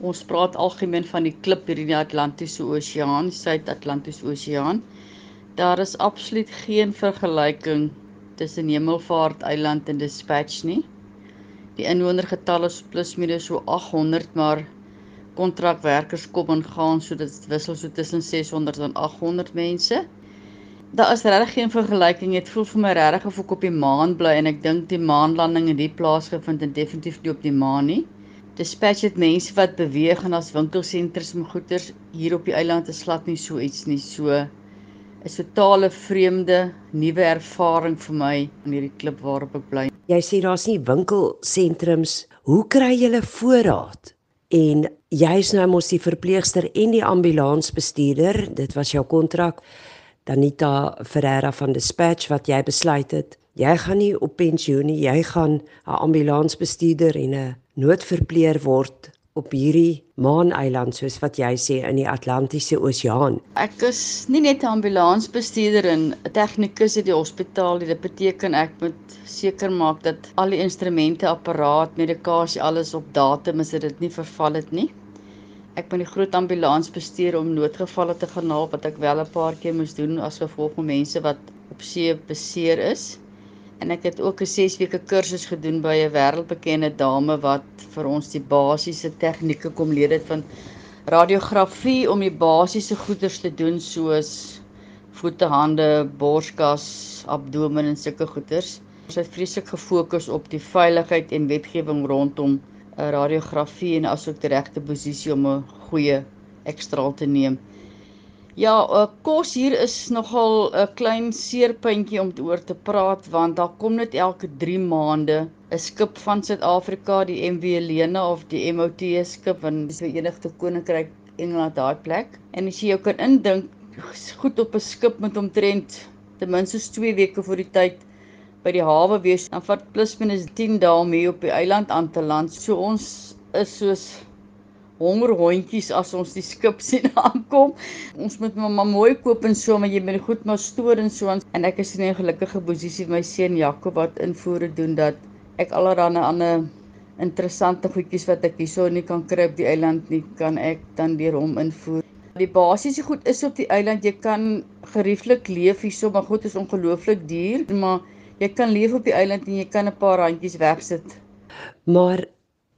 Ons praat algemeen van die klip hier in die Atlantiese Oseaan, Suid-Atlantiese Oseaan. Daar is absoluut geen vergelyking tussen Hemelvaart Eiland en Dispatch nie. Die inwonergetal is plus minus so 800, maar kontrakwerkers kom en gaan, so dit wissel so tussen 600 en 800 mense. Daar is regtig geen vergelyking. Dit voel vir my regtig of ek op die maan bly en ek dink die maanlanding in die plaas gevind en definitief nie op die maan nie. Dispatch het mense wat beweeg en as winkelsenters en goederes hier op die eiland is glad nie so iets nie. So is 'n totale vreemde nuwe ervaring vir my in hierdie klip waarop ek bly. Jy sê daar's nie winkelsentrums. Hoe kry jy voorraad? En jy's nou mos die verpleegster en die ambulansbestuurder. Dit was jou kontrak. Danita Ferreira van Dispatch wat jy besluit het, jy gaan nie op pensioen nie, jy gaan 'n ambulansbestuurder en 'n noodverpleer word op hierdie maaneiland soos wat jy sê in die Atlantiese Oseaan. Ek is nie net 'n ambulansbestuurder en 'n tegnikus in die hospitaal nie. Dit beteken ek moet seker maak dat al die instrumente, apparaat, medikasie alles op datum is, dat dit nie verval het nie. Ek ben die groot ambulans bestuur om noodgevalle te gaan haal wat ek wel 'n paar keer moes doen as gevolg van mense wat op see beseer is. En ek het ook 'n 6 weke kursus gedoen by 'n wêreldbekende dame wat vir ons die basiese tegnieke kom leer het van radiografie om die basiese goeders te doen soos voete, hande, borskas, abdomen en sulke goeders. Ons het vreeslik gefokus op die veiligheid en wetgewing rondom 'n radiografie en asook die regte posisie om 'n goeie ekstraal te neem. Ja, uh, kos hier is nogal 'n klein seerpuntjie om oor te praat want daar kom net elke 3 maande 'n skip van Suid-Afrika, die MV Helena of die MOT skip van die Verenigde Koninkryk Engeland daai plek. En as jy jou kan indink, goed op 'n skip met omtrent ten minste 2 weke voor die tyd by die hawe wees dan vat plus minus 10 dae om hier op die eiland aan te land. So ons is soos hongerhondjies as ons die skip sien aankom. Ons moet maar, mooi koop en so, maar jy moet goed maar stoor en so aan. En ek is in 'n gelukkige posisie met my seun Jakob wat invoere doen dat ek allerlei ander interessante goedjies wat ek hierso nie kan kry op die eiland nie, kan ek dan deur hom invoer. Die basiese goed is op die eiland. Jy kan gerieflik leef hierso, maar goed is ongelooflik duur, maar jy kan leef op die eiland en jy kan 'n paar randjies wegsit. Maar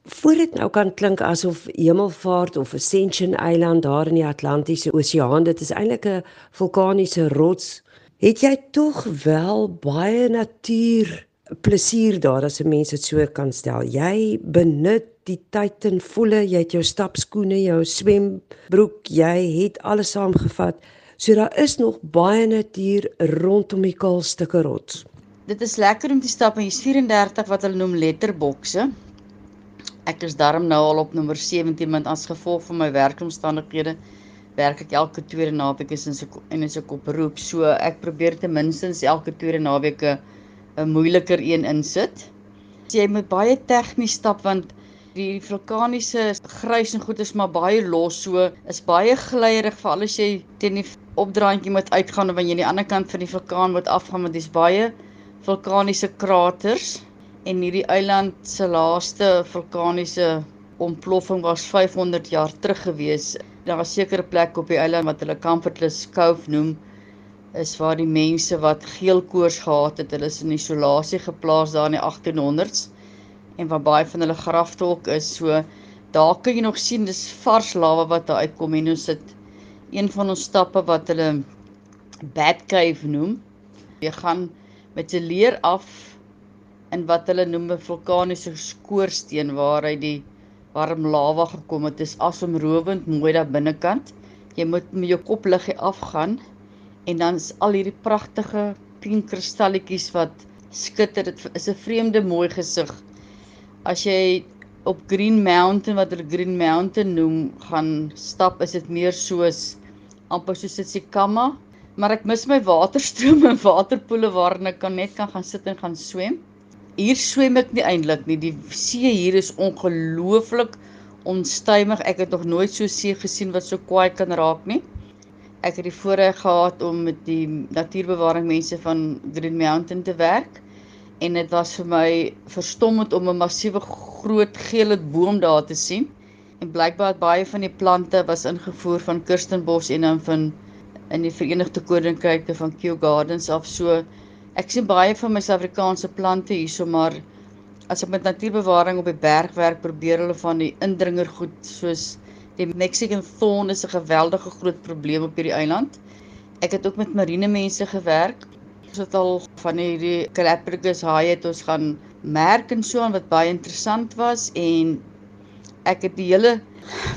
voor dit nou kan klink asof Hemelvaart of Ascension Eiland daar in die Atlantiese Oseaan, dit is eintlik 'n vulkaniese rots, het jy tog wel baie natuur plesier daar as 'n mens dit so kan stel. Jy benut die tyd en voele, jy het jou stapskoene, jou swembroek, jy het alles saamgevat. So daar is nog baie natuur rondom die kaal stukke rots. Dit is lekker om te stap en hier's 34 wat hulle noem letterbokse. Ek is darm nou al op nommer 17 want as gevolg van my werkomstandighede werk ek elke tweede naweek is in se en is ek op beroep. So ek probeer ten minste elke tweede naweek 'n moeiliker een insit. So jy moet baie tegnies stap want die vulkaniese grys en goed is maar baie los so is baie glyierig veral as jy teen die opdraandjie moet uitgaan of wanneer jy aan die ander kant van die vulkaan moet afgaan want dit's baie vulkaniese kraters en hierdie eiland se laaste vulkaniese ontploffing was 500 jaar terug gewees. Daar was sekere plekke op die eiland wat hulle Comfortless Cove noem is waar die mense wat geelkoors gehad het, hulle is in isolasie geplaas daar in die 1800s en waar baie van hulle grafte ook is. So daar kan jy nog sien dis vars lawa wat daar uitkom en ons sit een van ons stappe wat hulle Bat Cave noem. Jy gaan met 'n leer af in wat hulle noem 'n vulkaniese skoorsteen waaruit die warm lava gekom het. Dit is asomrowend mooi daar binnekant. Jy moet met jou kop liggie afgaan en dan is al hierdie pragtige pink kristalletjies wat skitter. Dit is 'n vreemde mooi gesig. As jy op Green Mountain wat hulle Green Mountain noem, gaan stap, is dit meer soos amper soos Tsikamma maar ek mis my waterstrome en waterpoele waarin ek kan net kan gaan sit en gaan swem. Hier swem ek nie eintlik nie. Die see hier is ongelooflik onstuimig. Ek het nog nooit so see gesien wat so kwaai kan raak nie. Ek het die voorreg gehad om met die natuurbewaring mense van Green Mountain te werk en dit was vir my verstommend om 'n massiewe groot gele boom daar te sien En blykbaar baie van die plante was ingevoer van Kirstenbosch en dan van in die Verenigde Koninkryke van Kew Gardens af. So ek sien baie van my Suid-Afrikaanse plante hierso, maar as ek met natuurbewaring op die berg werk, probeer hulle van die indringergoed soos die Mexican thorn is 'n geweldige groot probleem op hierdie eiland. Ek het ook met marine mense gewerk. Ons het al van hierdie Galapagos haie het ons gaan merk en so aan wat baie interessant was en ek het die hele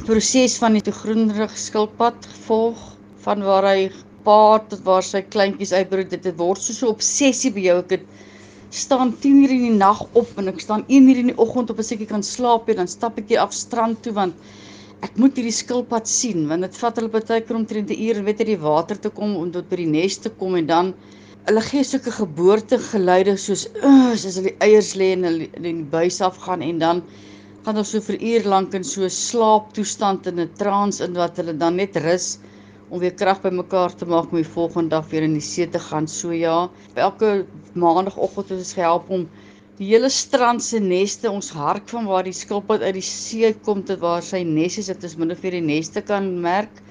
proses van die groenrig skilpad gevolg van waar hy paar tot waar sy kleintjies uitbroed dit word so 'n obsessie by jou. Ek het staan 10 uur in die nag op en ek staan 1 uur in die oggend op as ek kan slaap en dan stap ek hier af strand toe want ek moet hierdie skilpad sien want dit vat hulle baie keer omtrent 'n uur weet uit die water te kom om tot by die nes te kom en dan hulle gee sulke geboortegeluide soos as hulle die eiers lê en hulle in die buis afgaan en dan gaan ons so vir uur lank in so slaaptoestand in 'n trance in wat hulle dan net rus om weer krag bymekaar te maak om die volgende dag weer in die see te gaan. So ja, elke maandagooggend het ons gehelp om die hele strand se neste ons hark van waar die skilpad uit die see kom tot waar sy nes is, dit is minder vir die neste kan merk.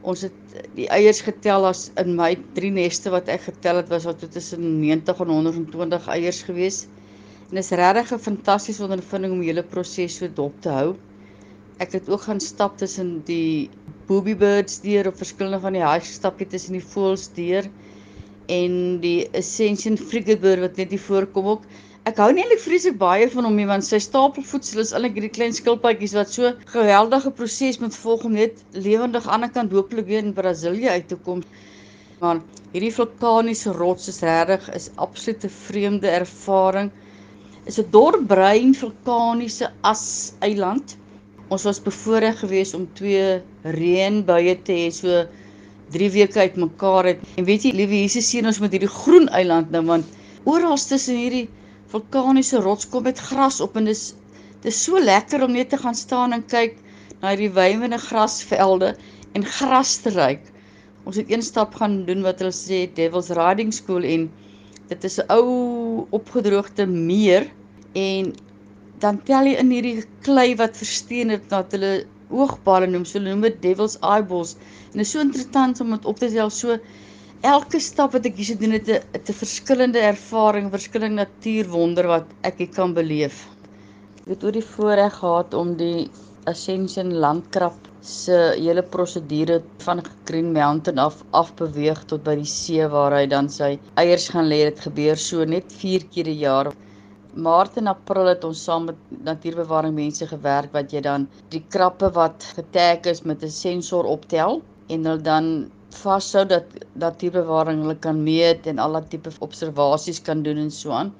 Ons het die eiers getel as in my drie neste wat ek getel het was al tussen 90 en 120 eiers gewees. En dit is regtig 'n fantastiese ondervinding om die hele proses so dop te hou. Ek het ook gaan stap tussen die booby birds deur op verskillende van die haai stapjie tussen die voëls deur en die Ascension frigate wat net hier voorkom ook. Ek hou nie eintlik vreeslik baie van hom nie want sy stapelvoetsel is eintlik hierdie klein skilpadjies wat so geweldige proses moet volg om net lewendig aan die ander kant hooplik weer in Brasilië uit te kom. Maar hierdie vulkaniese rots is regtig is absolute vreemde ervaring. Is 'n dorbrein vulkaniese as eiland. Ons was bevoorreg geweest om twee reënbuie te hê so 3 weke uitmekaar het. En weet jy, liewe Jesus sien ons met hierdie groen eiland nou want oral tussen hierdie vulkaniese rots kom met gras op en dis dis so lekker om net te gaan staan en kyk na hierdie wywende grasvelde en gras te ruik. Ons het een stap gaan doen wat hulle sê Devil's Riding School en dit is 'n ou opgedroogde meer en dan tel jy in hierdie klei wat versteen het dat hulle oogbale noem, so hulle noem dit Devil's Eyeballs. En dit is so interessant om dit op te tel so elke stap wat ek hier gedoen het 'n 'n verskillende ervaring, verskillende natuurwonder wat ek hier kan beleef. Ek het oor die voorreg gehad om die Ascension landkrab se hele prosedure van Green Mountain af af beweeg tot by die see waar hy dan sy eiers gaan lê. Dit gebeur so net 4 keer 'n jaar. Maart en April het ons saam met natuurbewaring mense gewerk wat jy dan die krappe wat getag is met 'n sensor optel en hulle dan vashou dat dat tipe bewaring hulle kan meet en al daai tipe observasies kan doen en so aan.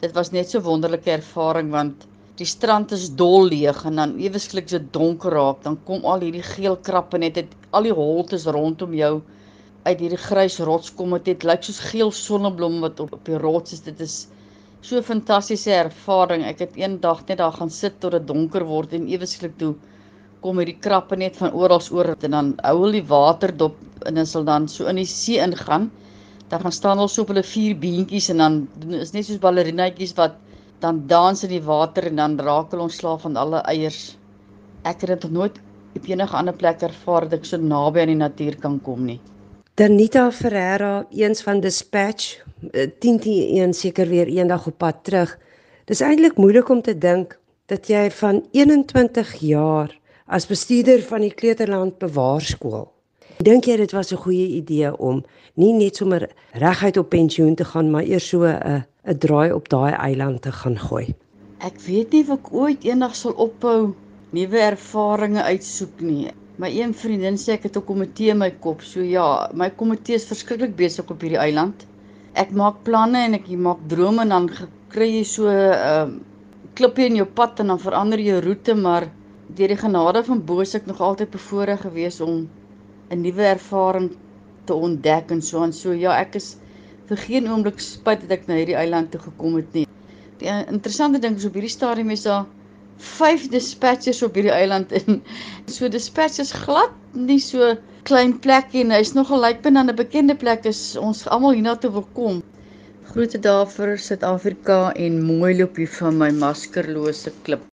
Dit was net so wonderlike ervaring want die strand is dol leeg en dan eweslik so donker raak, dan kom al hierdie geel krappe net uit al die holtes rondom jou uit hierdie grys rots kom dit lyk soos geel sonneblom wat op op die rots is. Dit is so fantastiese ervaring. Ek het eendag net daar gaan sit tot dit donker word en eweslik toe kom hierdie krappe net van oral oor en dan hou hulle die water dop en hulle sal dan so in die see ingaan. Dan gaan staan hulle so op hulle vier beentjies en dan is net soos ballerinaatjies wat dan dans in die water en dan raak hulle ontslaaf van alle eiers. Ek het dit nog nooit op enige ander plek ervaar dat ek so naby aan die natuur kan kom nie. Danita Ferreira, eens van Dispatch, 101 seker weer eendag op pad terug. Dis eintlik moeilik om te dink dat jy van 21 jaar as bestuurder van die Kleuterland Bewaarskool. Dink jy dit was 'n goeie idee om nie net sommer reguit op pensioen te gaan, maar eers so 'n 'n draai op daai eiland te gaan gooi? Ek weet nie of ek ooit eendag sal ophou nuwe ervarings uitsoek nie. My een vriendin sê ek het 'n komitee in my kop. So ja, my komitee is verskriklik besig op hierdie eiland. Ek maak planne en ek maak drome en dan kry jy so 'n uh, ehm, klippie in jou pad en dan verander jy roete, maar deur die genade van bo se ek nog altyd bevoorreg gewees om 'n nuwe ervaring te ontdek en so en so. Ja, ek is vir geen oomblik spyt dat ek na hierdie eiland toe gekom het nie. Die interessante ding is op hierdie stadium is daar vyf dispatchers op hierdie eiland en so dispatchers glad nie so klein plekkie en hy's nogal lyk binne 'n bekende plek is ons almal hiernatoe wil kom. Groete daar vir Suid-Afrika en mooi loop hier van my maskerlose klip.